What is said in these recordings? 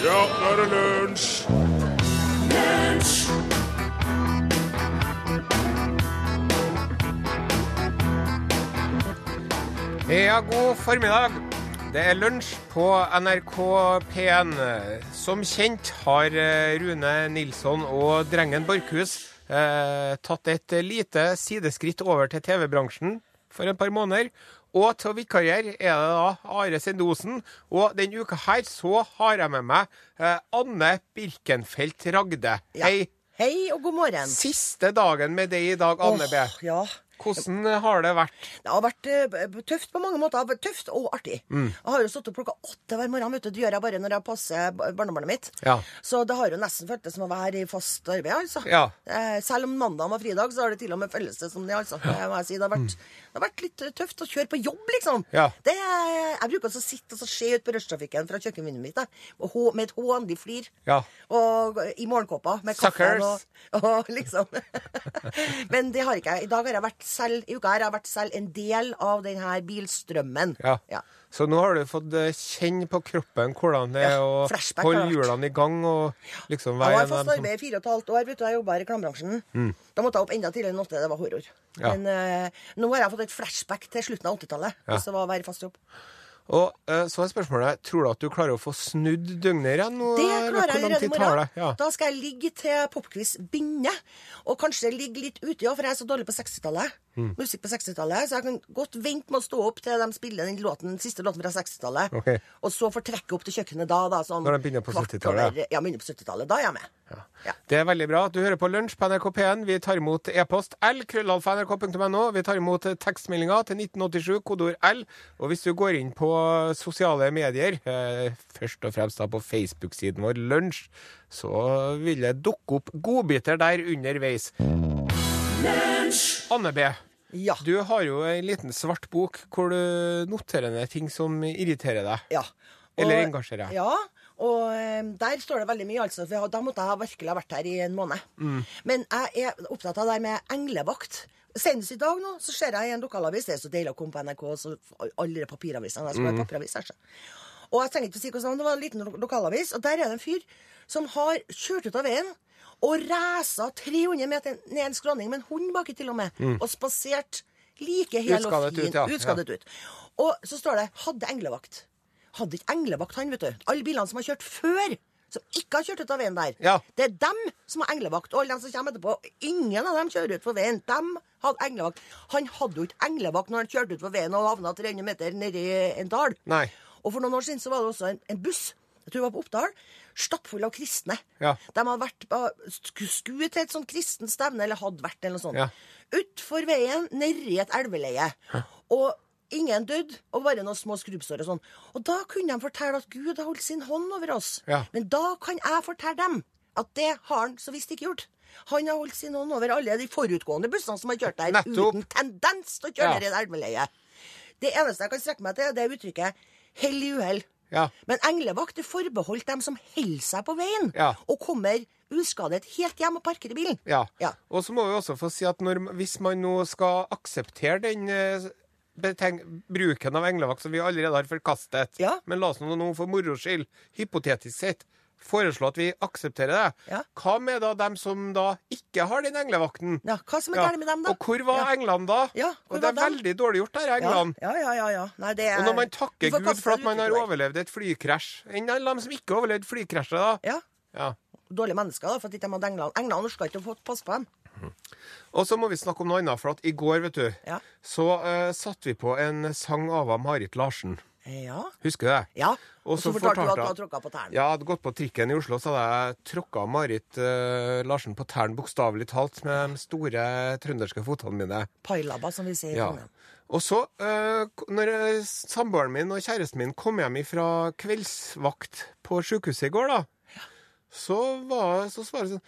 Ja, nå er det lunsj! Ja, god formiddag. Det er lunsj på NRK P1. Som kjent har eh, Rune Nilsson og drengen Borchhus eh, tatt et lite sideskritt over til TV-bransjen for et par måneder. Og til å vikariere er det da Are Sendosen. Og denne uka her så har jeg med meg eh, Anne Birkenfelt Ragde. Ja. Hei. Hei og god morgen. Siste dagen med deg i dag, Anne B. Åh, ja. Hvordan har det vært? Det har vært eh, tøft på mange måter. Tøft og artig. Mm. Jeg har jo stått opp klokka åtte hver morgen. vet du. Det gjør jeg bare når jeg passer barnebarnet mitt. Ja. Så det har jo nesten føltes som å være i fast arbeid, altså. Ja. Eh, Selv om mandag var fridag, så har det til og med føltes som det, altså. Det må jeg si. Det har vært, det har vært litt eh, tøft å kjøre på jobb, liksom. Mm. Ja. Det, jeg bruker altså å sitte og se ut på rushtrafikken fra kjøkkenvinduet mitt da, med et hånlig flir. Ja. Og i morgenkåpa med kaffen og, og liksom Men det har ikke jeg. I dag har jeg vært selv I uka her, jeg vært selv en del av denne bilstrømmen. Ja. Ja. Så nå har du fått eh, kjenne på kroppen hvordan det er Ja, å holde hjulene i gang og liksom Jeg være en av fast arbeid i fire og et halvt år. vet du, Jeg jobba i reklamebransjen. Da måtte jeg opp enda tidligere enn åtte. Det var horror. Mm. Ja. Men uh, nå har jeg fått et flashback til slutten av 80-tallet. Ja. Hvis det var å være i fast jobb. Og eh, så er spørsmålet Tror du at du klarer å få snudd døgnet igjen nå? Det klarer jeg allerede i morgen. Ja. Da skal jeg ligge til popquiz begynner. Og kanskje ligge litt ute, ja, for jeg er så dårlig på 60-tallet. Mm. Musikk på 60-tallet. Så jeg kan godt vente med å stå opp til de spiller den låten, siste låten fra 60-tallet. Okay. Og så får trekke opp til kjøkkenet da. da sånn Når de begynner på 70-tallet, Ja, begynner på 70-tallet. Da er jeg med. Ja. Det er veldig bra. Du hører på Lunsj på NRK P1. Vi tar imot e-post L, krøllalfa.nrk.no. Vi tar imot tekstmeldinger til 1987, kodeord L. Og hvis du går inn på sosiale medier, eh, først og fremst da på Facebook-siden vår Lunsj, så vil det dukke opp godbiter der underveis. Anne B. Ja. Du har jo ei liten svart bok hvor du noterer ned ting som irriterer deg. ja. Eller engasjerer deg. Ja. Og eh, der står det veldig mye, altså. For da måtte jeg virkelig ha vært her i en måned. Mm. Men jeg er opptatt av det med englevakt. Senest i dag nå, så ser jeg i en lokalavis Det er så deilig å komme på NRK så alle papiravisene. Jeg skal Mm. være papiravis, altså. Og jeg trenger ikke å si hvordan det var en liten lo- lokalavis, og der er det en fyr som har kjørt ut av veien og ræsa 300 meter ned en skråning med en hund baki til og med, og spasert like hel og Mm. Fin. ut, ja. Utskadet ut. Og så står det 'hadde englevakt'. Hadde ikke englevakt han, vet du. Alle bilene som har kjørt før, som ikke har kjørt ut av veien der, Ja. det er dem som har englevakt. Og alle de som kommer etterpå, ingen av dem kjører ut på veien. Dem hadde englevakt. Han hadde jo ikke englevakt når han kjørte ut på veien og havna 300 meter nedi en dal. Nei. Og for noen år siden så var det også en, en buss, jeg tror det var på Oppdal, stappfull av kristne. Ja. De hadde vært på sku- til et sånt kristent stevne, eller hadde vært eller noe sånt. Ja. Utfor veien, nedi et elveleie. Og ingen døde, og bare noen små skrubbsår og sånn. Og da kunne de fortelle at Gud har holdt sin hånd over oss. Ja. Men da kan jeg fortelle dem at det har han så visst ikke gjort. Han har holdt sin hånd over alle de forutgående bussene som har kjørt der Nettopp. uten tendens til å kjøre Ja. ned i et elveleie. Det eneste jeg kan strekke meg til, det er uttrykket 'hell i uhell'. Ja. Men englevakt er forbeholdt dem som holder seg på veien, Ja. og kommer uskadet helt hjem og parker i bilen. Ja. Ja. Og så må vi også få si at når, hvis man nå skal akseptere den eh, bruken av englevakt som vi allerede har forkastet, Ja. men la oss nå for moro skyld, hypotetisk sett, foreslå at vi aksepterer det. Ja. Hva med da dem som da ikke har den englevakten? Ja, hva som er galt med dem, da? Og hvor var Ja. englene da? Ja, og det er dem? veldig dårlig gjort, der, englene. ja, ja. ja, ja. Nei, det er, Og når man takker Gud for at man har overlevd et flykrasj Enn alle dem som ikke har overlevd flykrasjet, da? Ja. Ja. Dårlige mennesker, da, for at de ikke hadde englene. Englene orka ikke å passe på dem. Og så må vi snakke om noe annet, for at i går, vet du, Ja. så uh, satte vi på en sang av Marit Larsen. Ja. Husker du det? ja. Og så fortalte du at du hadde tråkka på tærne. Ja, jeg hadde gått på trikken i Oslo, så hadde jeg tråkka Marit uh, Larsen på tærne, bokstavelig talt, med de store trønderske fotene mine. Pailabba, som vi sier. i Ja. Trondheim. Og så, uh, når eh, samboeren min og kjæresten min kom hjem fra kveldsvakt på sykehuset i går, da, så var så svaret sånn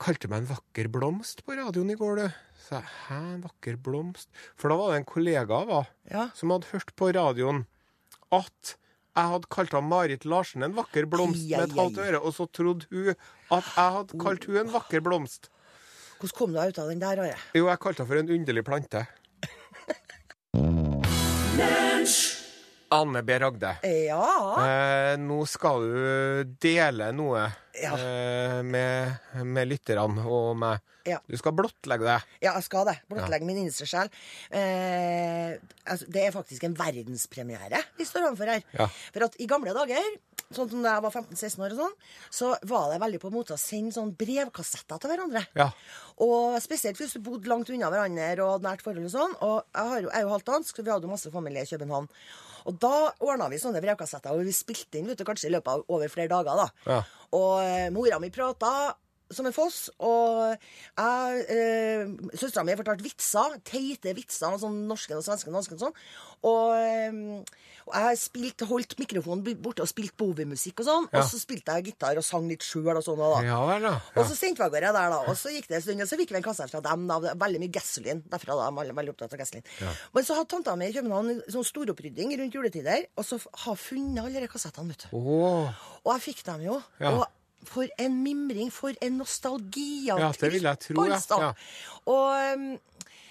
Kalte meg en vakker blomst på radioen i går, du. Så jeg, Hæ, en vakker blomst? For da var det en kollega av henne Ja. som hadde hørt på radioen at jeg hadde kalt han Marit Larsen en vakker blomst Ai, med et halvt øre, og så trodde hun at jeg hadde kalt hun en vakker blomst. Hvordan kom du deg ut av den der, Are? Jo, jeg kalte henne for en underlig plante. Anne B. Ragde. Ja. Eh, nå skal du dele noe Ja. eh, med, med lytterne og meg. Ja. Du skal blottlegge deg. Ja, jeg skal det. Blottlegge min innerste sjel. Eh, altså, det er faktisk en verdenspremiere vi står overfor her. For at i gamle dager, sånn som da jeg var 15-16 år og sånn, så var det veldig på en måte å sende sånn brevkassetter til hverandre. Ja. Og spesielt hvis du bodde langt unna hverandre og nært forhold og sånn. Og jeg, har jeg er jo halvt dansk, så vi hadde jo masse familie i København. Og da ordna vi sånne brevkassetter, og vi spilte inn vet du, kanskje i løpet av over flere dager. da. Ja. Og eh, mora mi prata som en foss, og jeg eh, Søstera mi fortalte vitser, teite vitser, sånn norske og svenske og norske og sånn. Og, eh, og jeg spilte, holdt mikrofonen borte og spilte Bowie-musikk og sånn. Ja. Og så spilte jeg gitar og sang litt sjøl og sånn. og da. Ja vel, da. Og så sendte vi av gårde der, da. Og så gikk det en stund, og så fikk vi en kasse fra dem. da. Veldig mye gasolin derfra. da, De veldig opptatt av gasolin. Men så hadde tanta mi i København en sånn storopprydding rundt juletider, og så har funnet alle de kassettene, vet du. Oh. Og jeg fikk dem jo. Ja. Og for en mimring, for en nostalgi Ja, det vil jeg tro, ja. Ja. Og um,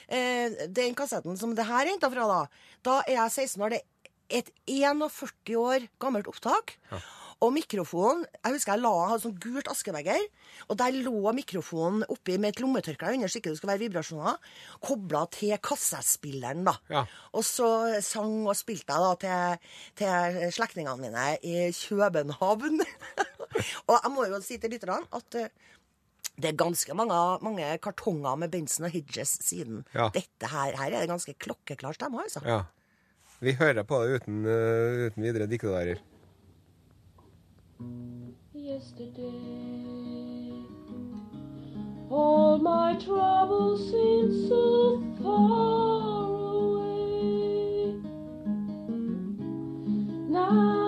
eh, den kassetten som det her er henta fra, da, da er jeg 16 år. Det et 41 år gammelt opptak. Og mikrofonen Jeg husker jeg la hadde sånn gult askebeger, og der lå mikrofonen oppi med et lommetørkle under, så ikke det skulle være vibrasjoner, kobla til kassettspilleren, da. Ja. Og så sang og spilte jeg da til, til slektningene mine i København. og jeg må jo si til lytterne at eh, det er ganske mange, mange kartonger med Benson og Hidges siden. Ja. Dette her, her er det ganske klokkeklar stemme, altså. Ja. Vi hører på det uten, uh, uten videre diktedarer. All my troubles seem so far away. Now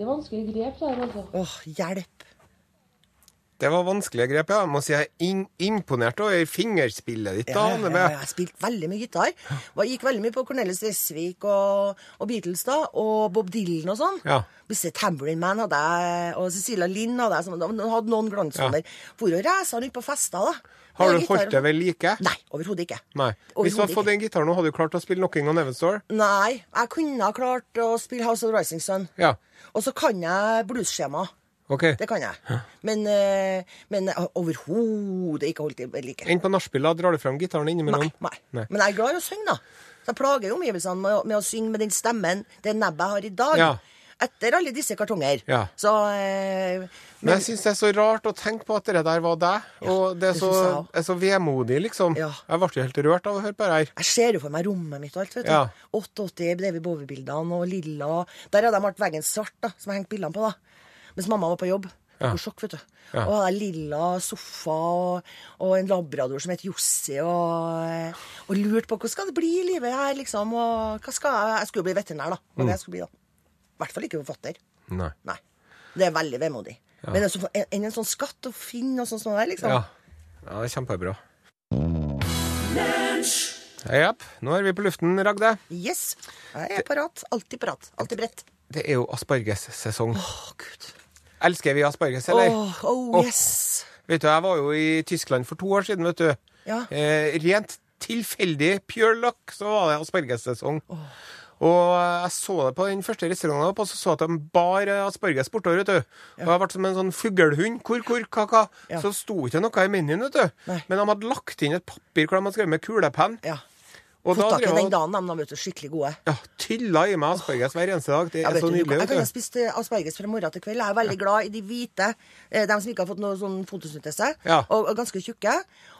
veldig vanskelig grep der, altså. Åh, hjelp. Det var vanskelige grep, ja. Jeg må si jeg er imponert over fingerspillet ditt. da, Ja, ja, ja, jeg spilte veldig mye gitar. Jeg Gikk veldig mye på Cornelis Dresvik og, og Beatles da, og Bob Dylan og sånn. Ja. Mr. Tambourine Man hadde jeg, og Cecilia Lind hadde jeg, Sånn, hadde noen glansnummer. For å reise ut på fester, da. Har du holdt det ved like? Nei, overhodet ikke. Nei. Hvis du hadde fått den gitaren nå, hadde du klart å spille Knocking on Heaven's Door? Nei, jeg kunne ha klart å spille House of Rising Sun. Ja. Og så kan jeg bluesskjema. OK. Det kan jeg. Men, eh, men overhodet ikke holdt det like. Enn på nachspiel, drar du fram gitaren innimellom? Nei, nei. Nei. Men jeg er glad i å synge, da. Så jeg plager omgivelsene med, med å synge med den stemmen, det nebbet jeg har i dag. Ja. Etter alle disse kartonger. Ja. Så eh, Men jeg syns det er så rart å tenke på at det der var deg. og det er det så, er så vemodig, liksom. Ja. Jeg ble jo helt rørt av å høre på det her. Jeg ser jo for meg rommet mitt og alt. vet du. Ja. 88 Levi Bove-bildene og lilla. Der hadde de malt veggen svart, da, som jeg hengte bildene på. da. Mens mamma var på jobb. Ja. Sjokk, vet du. Ja. Og hadde lilla sofa og, og en labrador som het Jossi, og, og lurte på hva skal det bli i livet her, liksom. Og hva skal jeg Jeg skulle bli veterinær, da. Det var det jeg skulle bli, da. I hvert fall ikke forfatter. Nei. Nei. Det er veldig vemodig. Men det er så- enn en sånn skatt å finne og sånn sånn der, liksom. Ja. ja, det er kjempebra. Ja, nå er vi på luften, Ragde. Yes. Jeg er parat. Alltid parat. Alltid bredt. Det er jo aspargessesong. Å, gud. Elsker vi asparges, eller? oh, Åh. yes. Vet du, jeg var jo i Tyskland for to år siden, vet du. Ja. Eh, rent tilfeldig, pure luck, så var det aspargessesong. Og jeg så det på den første restauranten, jeg var på, så så jeg at de bar eh, asparges bortover, vet du. Og jeg ble som en sånn fuglehund. Hvor, hvor, hva, hva? Ja. Så sto ikke noe i menyen, vet du. Nei. Men de hadde lagt inn et papir hvor de hadde skrevet med kulepenn. Ja. Fått tak i den dagen, de, vet du. Skikkelig gode. ja, tylla i meg asperges hver eneste dag. Det er så nydelig. jeg du. spist asperges fra morgen til kveld. Jeg er veldig glad i de hvite, eh, de som ikke har fått noe sånn fotosyntese, Ja. og, og ganske tjukke.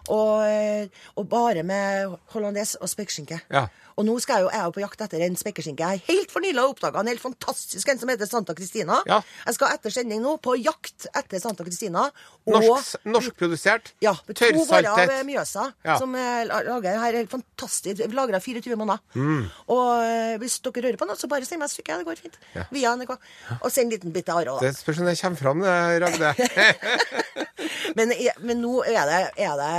Og, eh, og bare med hollandes og spekeskinke. Ja. Og nå skal jeg jo, jeg er på jakt etter en spekeskinke jeg helt for nylig har oppdaga. En helt fantastisk en som heter Santa Cristina. Ja. Jeg skal etter sending nå på jakt etter Santa Cristina. Norskprodusert, Norsk, ja, tørrsaltet. to varer av Mjøsa Ja. som eh, lager her helt fantastisk. Lagra 24 måneder. Mm. Og eh, hvis dere hører på noe, så bare send meg et stykke. Det går fint. Ja. Via NRK. Og send en liten bit til Are òg. Det spørs om det kommer fram, det, Ragde. Men, men nå er det, er det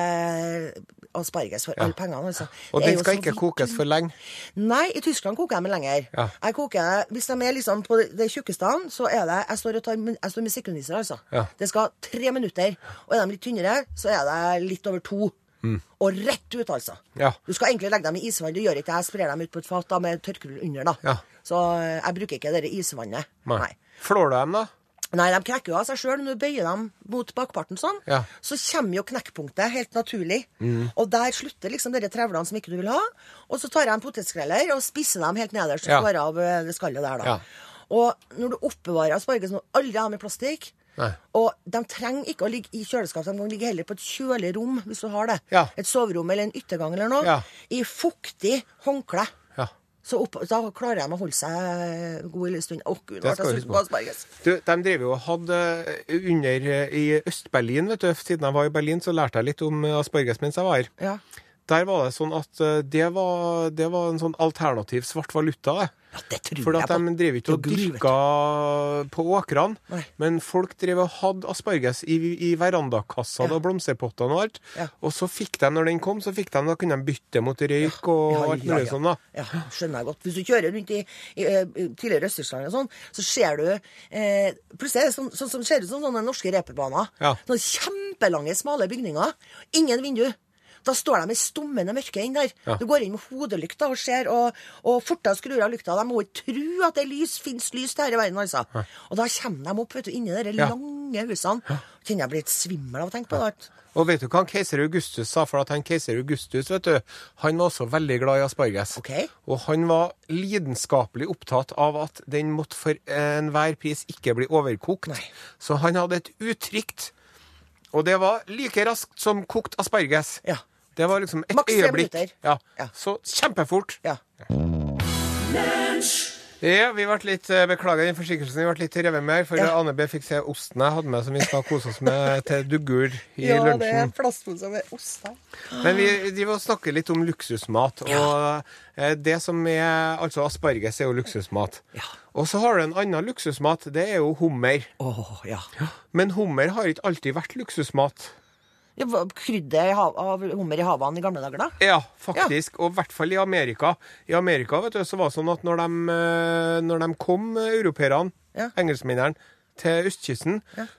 asparges for alle pengene, altså. Og den skal ikke vidt- kokes for lenge. Nei, i Tyskland koker jeg med lenger. Ja. Jeg koker, Hvis de er liksom på det tjukkeste, så er det Jeg står, tar, jeg står med sekundisser, altså. Ja. Det skal tre minutter. Og er de litt tynnere, så er det litt over to. Og rett ut, altså. Mm. Ja. Du skal egentlig legge dem i isvann. Det gjør ikke jeg. Sprer dem ut på et fat da, med tørkerull under. da. Ja. Så eh, jeg bruker ikke det isvannet. Nei. Flår du dem, da? Nei, de knekker jo av seg sjøl. Når du bøyer dem mot bakparten sånn, Ja. så kommer jo knekkpunktet helt naturlig. Og der slutter liksom dere trevlene som ikke du vil ha. Og så tar jeg en potetskreller og spisser dem helt nederst. Ja. Og skårer av eh, det skallet der, da. Ja. Og når du oppbevarer asparges, du aldri har med plastikk. Nei. Og de trenger ikke å ligge i kjøleskap, de kan ligge heller på et kjølig rom hvis du har det. Ja. Et soverom eller en yttergang eller noe. Ja. I fuktig håndkle. Så opp, da klarer de å holde seg god lille stund. Å, gud, Det skal jeg på asperges. Du, de drev jo og hadde eh, under eh, I Øst-Berlin, vet du, siden jeg var i Berlin, så lærte jeg litt om eh, asparges mens jeg var her. Ja. Der var det sånn at det var, det var en sånn alternativ svart valuta, det. Ja, det tror For jeg at på. de drev ikke og er dyrka på åkrene, Nei. men folk drev og hadde asparges i, i verandakassa Ja. og blomsterpottene og alt. Ja. Og så fikk de, når den kom, så fikk de, da kunne de bytte mot røyk og Ja, alt mulig sånn, da. Ja, skjønner jeg godt. Hvis du kjører rundt i, i, i tidligere Øst-Tyskland og sånn, så ser du eh, Plutselig er det sånn, sånn som ser ut som sånne norske reperbaner. Sånne kjempelange, smale bygninger. Ingen vindu. Da står de i stummende mørke inn der. Ja. Du går inn med hodelykta og ser, og, og fortere skrur av lykta. De må ikke tro at det er lys, fins lys her i verden, altså. Og da kommer de opp vet du, inni de Ja. lange husene. Kjenner jeg blir litt svimmel av å tenke på det. Og vet du hva han keiser Augustus sa? For at han keiser Augustus, vet du, han var også veldig glad i asparges. Okay. Og han var lidenskapelig opptatt av at den måtte for enhver pris ikke bli overkokt. Nei. Så han hadde et uttrykk, og det var like raskt som kokt asparges. Ja. Det var liksom et Maks øyeblikk. minutter. Ja. Ja. Så kjempefort. Ja. Ja, vi ble litt, eh, Beklager den forsinkelsen. Vi ble litt revet med for Ja. Anne B fikk se osten jeg hadde med som vi skal kose oss med til duggur i ja, det er lunsjen. plastpose med ost her. Men vi driver og snakker litt om luksusmat. Og eh, det som er Altså, asparges er jo luksusmat. Ja. Og så har du en annen luksusmat. Det er jo hummer. Oh, ja. Men hummer har ikke alltid vært luksusmat. Ja, Krydder av hummer i havene i gamle dager, da? Ja, faktisk. Og i hvert fall i Amerika. I Amerika vet du, så var det sånn at når de, eh, når de kom, eh, europeerne, Ja. engelskmennene, til østkysten,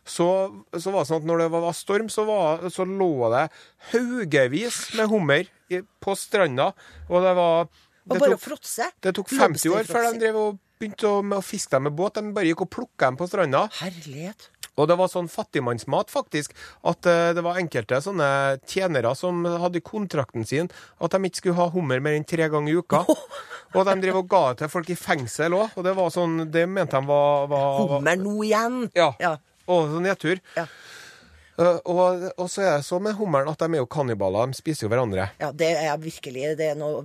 så, så var det sånn at når det var storm, så, var, så lå det haugevis med hummer i, på stranda. Og det var Og det bare tok- fråtse? Det tok 50 år før de drev og begynte å, med å fiske dem med båt. De bare gikk og plukka dem på stranda. Herlighet. Og det var sånn fattigmannsmat, faktisk, at eh, det var enkelte sånne tjenere som hadde i kontrakten sin at de ikke skulle ha hummer mer enn tre ganger i uka. Og de drev og ga det til folk i fengsel òg, og det var sånn Det mente de var, var, Hummer nå igjen? Ja. ja. Og sånn nedtur. Ja. Uh, og, og så er det så med hummeren at de er jo kannibaler. De spiser jo hverandre. Ja, det er virkelig Det er noe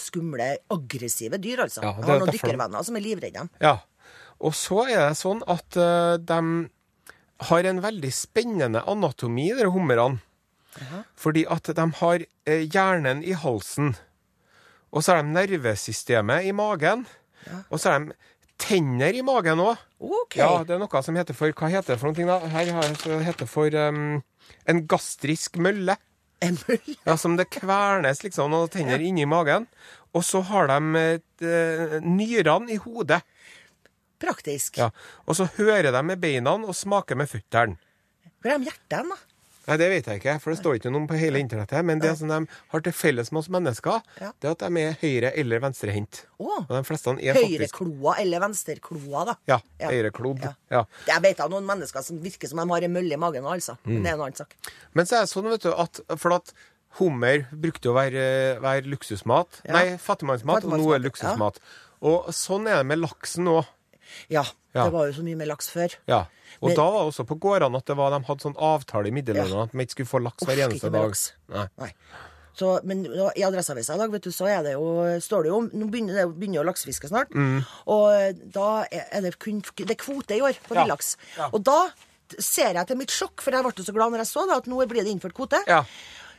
skumle, aggressive dyr, altså. Ja, Jeg har noen dykkervenner som er livredde. Ja. Og så er det sånn at uh, de har en veldig spennende anatomi, de hummerne. Fordi at de har eh, hjernen i halsen. Og så har de nervesystemet i magen. Og så har de tenner i magen òg. Okay. Ja, det er noe som heter for Hva heter det for noen ting, da? Her heter det for um, en gastrisk mølle. En mølle. Ja, Som det kvernes liksom noen tenner inni magen. Og så har de eh, nyrene i hodet. Praktisk. Ja. Og så hører de med beina og smaker med føttene. Hvor er de hjertene, da? Nei, Det vet jeg ikke, for det står ikke noe på hele internettet. Men det som de har til felles med oss mennesker, Ja. det er at de er høyre- eller venstrehendt. Faktisk Høyrekloa eller venstrekloa, da. Ja, Ja. høyreklodd. Ja. Ja. Jeg vet av noen mennesker som virker som de har en mølle i magen, altså. Mm. Men det er en annen sak. Men så er det sånn, vet du, at for at hummer brukte å være, være luksusmat. Nei, fattigmannsmat, og nå er det luksusmat. Og sånn er det med laksen òg. Ja, Ja. det var jo så mye med laks før. Ja. Og Men- da var det også på gårdene at det var, de hadde sånn avtale i middelalderen at vi ikke skulle få laks hver eneste dag. Nei. Nei. Så, men i Adresseavisa i dag vet du, så er det jo, står det jo om Nå begynner det begynner jo laksefisket snart. Mm. Og da er er det kun det er kvote i år på Ja. villaks. Ja. Og da ser jeg til mitt sjokk, for jeg ble så glad når jeg så det, at nå blir det innført kvote. Ja.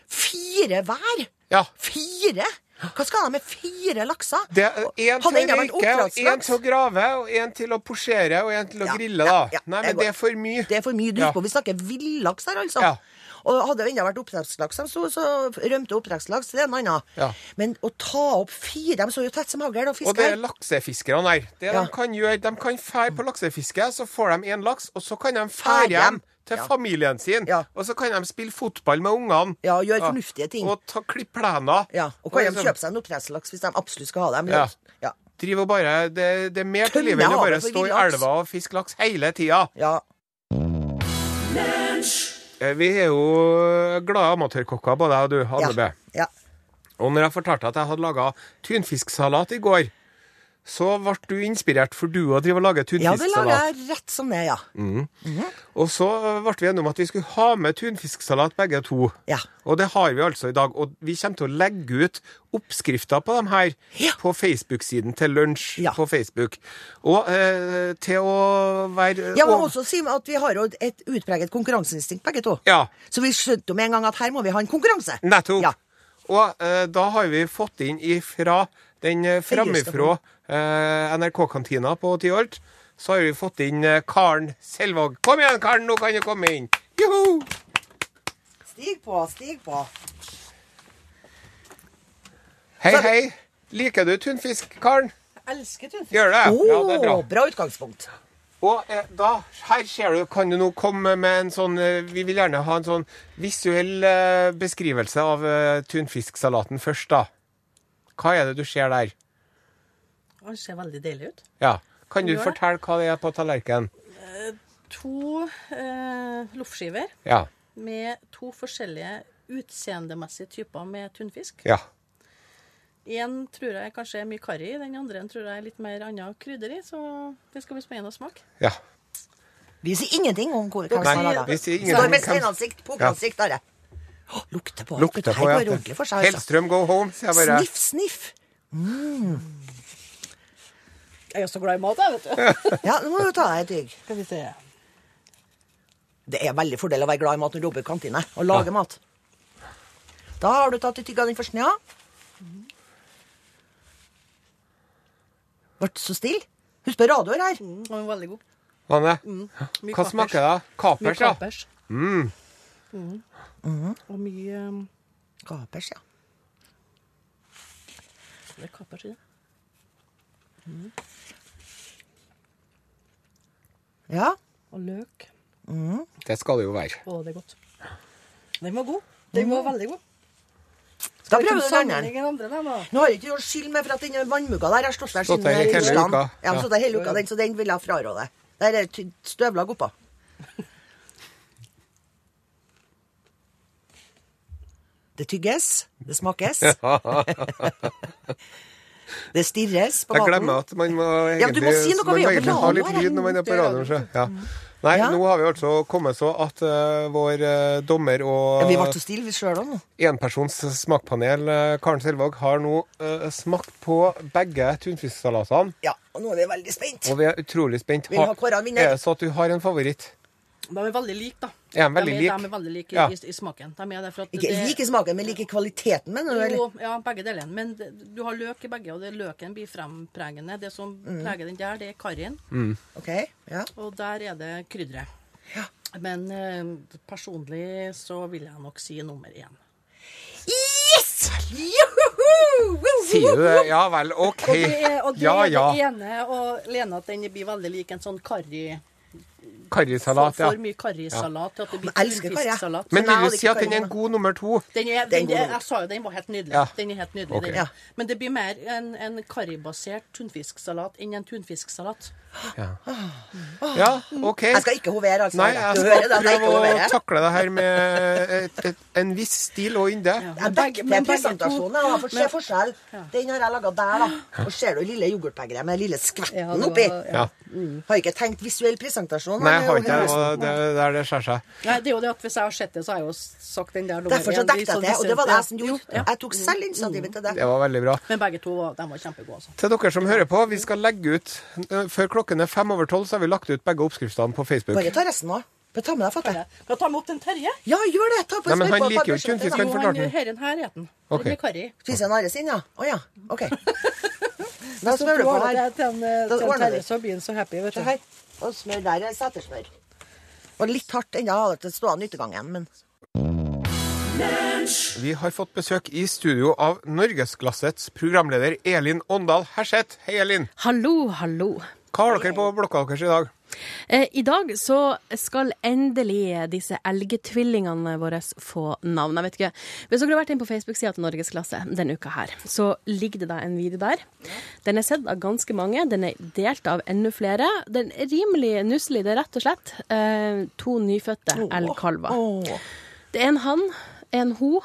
Fire hver! ja. Fire! Hva skal de med fire lakser? Det er én til å røyke, én til å grave, og én til å posjere, og én til å Ja, grille, da. ja, Nei, men det er for mye. Det er for mye Ja. på. Vi snakker villaks her, altså. Ja. Og hadde det enda vært oppdrettslaks, så, så rømte oppdrettslaks. Det er en annen. Ja. Men å ta opp fire De så jo tett som hagl og Og det er laksefiskerne her. Det Ja. de kan gjøre, de kan fære på laksefiske, så får de én laks, og så kan de Fær fære hjem. Til Ja. familien sin. Ja. Og så kan de spille fotball med ungene. Ja, gjøre fornuftige ting. Og ta, klippe plener. Ja, og kan de liksom kjøpe seg en oppdrettslaks hvis de absolutt skal ha dem. Ja. ja. Driv og bare, det, det er mer til Tømme livet enn å havet bare for stå i villaks. elva og fiske laks hele tida. ja. Eh, Vi er jo glade amatørkokker, både jeg og du, Anne B. ja. Og når jeg fortalte at jeg hadde laga tunfisksalat i går, så ble du inspirert, for du òg driver og lager Ja, det lager jeg rett som det, ja. Og så ble vi enige om at vi skulle ha med tunfisksalat begge to. Ja. Og det har vi altså i dag. Og vi kommer til å legge ut oppskrifter på dem her Ja. på Facebook-siden til Lunsj Ja. på Facebook. Og eh, til å være Jeg må og- også si at vi har jo et utpreget konkurranseinstinkt, begge to. Ja. Så vi skjønte jo med en gang at her må vi ha en konkurranse. Nettopp. Ja. Og eh, da har vi fått inn ifra den eh, framifrå eh, NRK-kantina på Tyholt, så har vi fått inn eh, Karen Selvåg. Kom igjen, Karen, nå kan du komme inn. Joho! Stig på, stig på. Hei, hei. Liker du tunfisk, Karen? Elsker tunfisk. Gjør det? Å, Ja, det er bra. bra utgangspunkt. Og eh, da, her ser du, kan du nå komme med en sånn Vi vil gjerne ha en sånn visuell eh, beskrivelse av eh, tunfisksalaten først, da. Hva er det du ser der? Den ser veldig deilig ut. Ja. Kan du fortelle hva det er på tallerkenen? To eh, loffskiver Ja. med to forskjellige utseendemessige typer med tunfisk. Ja. En tror jeg kanskje er mye karri i, den andre tror jeg er litt mer annet krydder i. Så det skal bli spennende å smake. ja. Vi sier ingenting om hvor- Nei, vi sier Står ingenting med om hvem- steinansikt, pokeransikt, bare. Å, Lukter på. Lukter på, ja. for seg. Altså. Hellstrøm go home, sier jeg bare. Sniff, sniff. Jeg er så glad i mat, jeg, vet du. Ja, nå må du ta deg et tygg. Skal vi se. Det er veldig fordel å være glad i mat når du jobber i kantine og lager mat. Da har du tatt et tygg av den første, ja. Ble så stille. Husk på radioer her. Mm, Den var veldig god. Anne, mm, hva kapers. smaker det? Kapers, ja. kapers. Mm. Mm. Og mye um, Kapers, ja. Det er kapers i det. Ja. Og løk. Det skal det jo være. Å, det er godt. Den var god. Den var veldig god. Da prøver du den andre. Nå har jeg ikke noe skyld med for at den vannmugga der har stått der siden hele uka, Ja, ja. hele uka, den, så den vil jeg fraråde. Der er støvlag oppå. Det tygges, det smakes, det stirres på Jeg glemmer at man må egentlig, ja, må si man må egentlig ha litt lyd når man er på radioen. Ja. Nei, Ja. nå har vi altså kommet så at uh, vår uh, dommer og Ja, vi ble så stille, vi sjøl òg nå. enpersons smakpanel, uh, Karen Selvåg, har nå smakt på begge tunfisksalatene. Ja, og nå er vi veldig spent. Og vi er utrolig spent. Ha. Er det så at du har en favoritt? De er veldig like, da. Ja, de veldig de, like? er, de er veldig like Ja. i, i, i smaken. De er derfor at Ikke det, like smaken, men like kvaliteten, mener du? eller? Jo, ja, begge delene. Men det, du har løk i begge, og det løken blir frempregende. Det som Mm. preger den der, det er karrien, OK. Ja. og der er det krydderet. Ja. Men eh, personlig så vil jeg nok si nummer én. Yes! Juhu! Sier du det? Ja vel, OK. Og det er, og det, Ja er ja. det ene, og Lena, at den blir veldig lik en sånn karri Karrisalat, ja. for mye karrisalat til at det blir Jeg elsker karri. Men vil du si at den er en god nummer to? Den er, den, nummer. jeg sa jo den var helt nydelig. Ja. Den er helt nydelig. Okay. den. Ja. Men det blir mer en, en karribasert tunfisksalat enn en tunfisksalat. Ja, OK. Jeg skal ikke hovere, altså. Nei, jeg skal hører jeg prøve å takle det her med et, et, en viss stil og ynde. Jeg Men dekker til presentasjonen. Jeg får se forskjell. Den har jeg laga der, da. Og ser du lille yoghurtbegeret med lille skvetten Ja, oppi? var- Ja. Har ikke tenkt visuell presentasjon. Nei, jeg har ikke det. og Det er der det skjærer seg. Nei, det er jo det at Hvis jeg har sett det, så har jeg jo sagt den der nummer Derfor så dekket jeg det, og det var det jeg som gjorde. Ja. Jeg tok selv initiativet til det. Det var veldig bra. Men begge to de var kjempegode. Altså. Til dere som hører på, vi skal legge ut før Før klokken er fem over tolv, så har vi lagt ut begge oppskriftene på Facebook. Bare ta resten nå. Bare ta med deg fattet. Kan jeg ta med opp den Terje? Ja, gjør det! Ta på Nei, men han liker jo ikke tunfisk, han forklarte den. herren her heter den. Okay. Blir karri. Spiser Are sin, ja? Å ja. OK. Da smører du på her. Eh, Da ordner du. Så blir han så happy. vet du. her. Og smør der er setersmør. Og litt hardt ennå, har det til stående utegangen, men Vi har fått besøk i studio av Norgesglassets programleder Elin Åndal Herseth. Hei, Elin. Hallo, hallo. Hva har dere på blokka deres i dag? Eh, I dag så skal endelig disse elgtvillingene våre få navn. Jeg vet ikke, Hvis dere har vært inn på Facebook-sida til Norgesklasse denne uka her, så ligger det da en video der. Den er sett av ganske mange. Den er delt av enda flere. Den er rimelig nusselig. Det er rett og slett eh, to nyfødte elgkalver. Åh. Det er en han, en ho,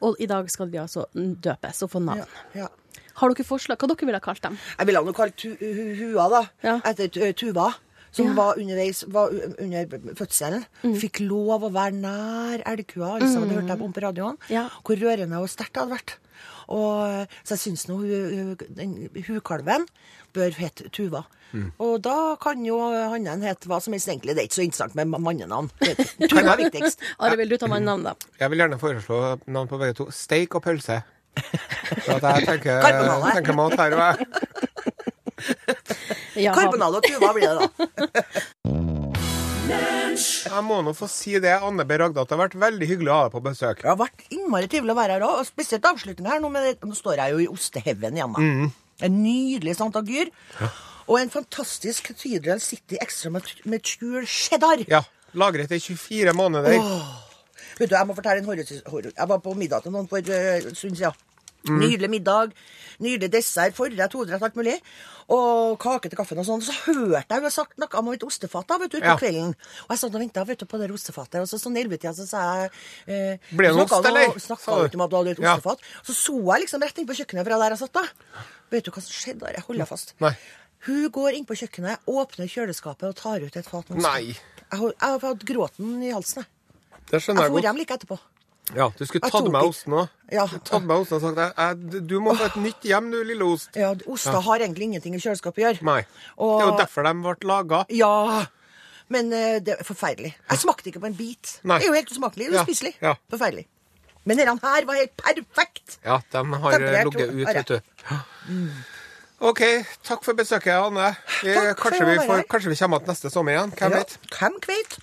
og i dag skal de altså døpes og få navn. Ja, ja. Har dere forslag? Hva dere ville ha kalt dem? Jeg ville ha kalt tu hu hua, da. Ja. Etter Tuva. Som Ja. var underveis var under fødselen. Fikk lov å være nær elgkua. Altså, Det hørte jeg om på radioen. Ja. Hvor rørende og sterkt det hadde vært. Og, så jeg syns nå hu- hu- hukalven bør hete Tuva. Og da kan jo hannen hete hva som helst, egentlig. Det er ikke så interessant med ma- mannenavn. Tuva er viktigst. Are, vil du ta mannenavn, da? Jeg vil gjerne foreslå navn på begge to. Steik og pølse. For at jeg tenker, Karbonade. tenker mat her og jeg. Ja, Karbonade og Tuva blir det, da. Jeg må nå få si det, Anne B. Ragde, at det har vært veldig hyggelig å ha deg på besøk. Det har vært innmari trivelig å være her òg, og spesielt avslutningen her. Nå, med det, nå står jeg jo i ostehaugen igjen, da. En nydelig Santa Gyr. Og en fantastisk Cathedral City Extra Mature med cheddar. Ja. Lagret i 24 måneder. Vet du, Jeg må fortelle en horror... horror. Jeg var på middag til noen for eh, en stund siden. Nydelig middag, nydelig dessert, forrett, hovedrett, alt mulig. Og kake til kaffen og sånn. Så hørte jeg hun sagt noe om et ostefat da, vet du, på Ja. kvelden. Og jeg satt og venta på det ostefatet. Og så sånn i ellevetida så sa jeg eh, Ble det ost, eller? Snakket du? om at du hadde et Ja. ostefat. Så så jeg liksom rett inn på kjøkkenet fra der jeg satt da. Vet du hva som skjedde der? Jeg holder fast. Nei. Hun går inn på kjøkkenet, åpner kjøleskapet og tar ut et fat med ost. Jeg, har- hatt gråten i halsen, jeg. Det skjønner Jeg jeg for hjem like etterpå. Ja, Du skulle tatt tok med osten òg. Ja. Tatt med osten og sagt jeg, jeg, du må få et nytt hjem, du lille ost. Ja, Oster har egentlig ingenting i kjøleskapet å gjøre. Nei. Og- Det er jo derfor de ble laga. Ja, men eh, det er forferdelig. Jeg smakte ikke på en bit. Nei. Det er jo helt usmakelig. Ja, Uspiselig. ja. Forferdelig. Men denne her var helt perfekt. Ja, de har Temperert ligget ut, vet du. OK, takk for besøket, Anne. Vi, Takk kanskje, vi får, kanskje vi kommer tilbake neste sommer igjen. Hvem Ja, vet? Hvem vet?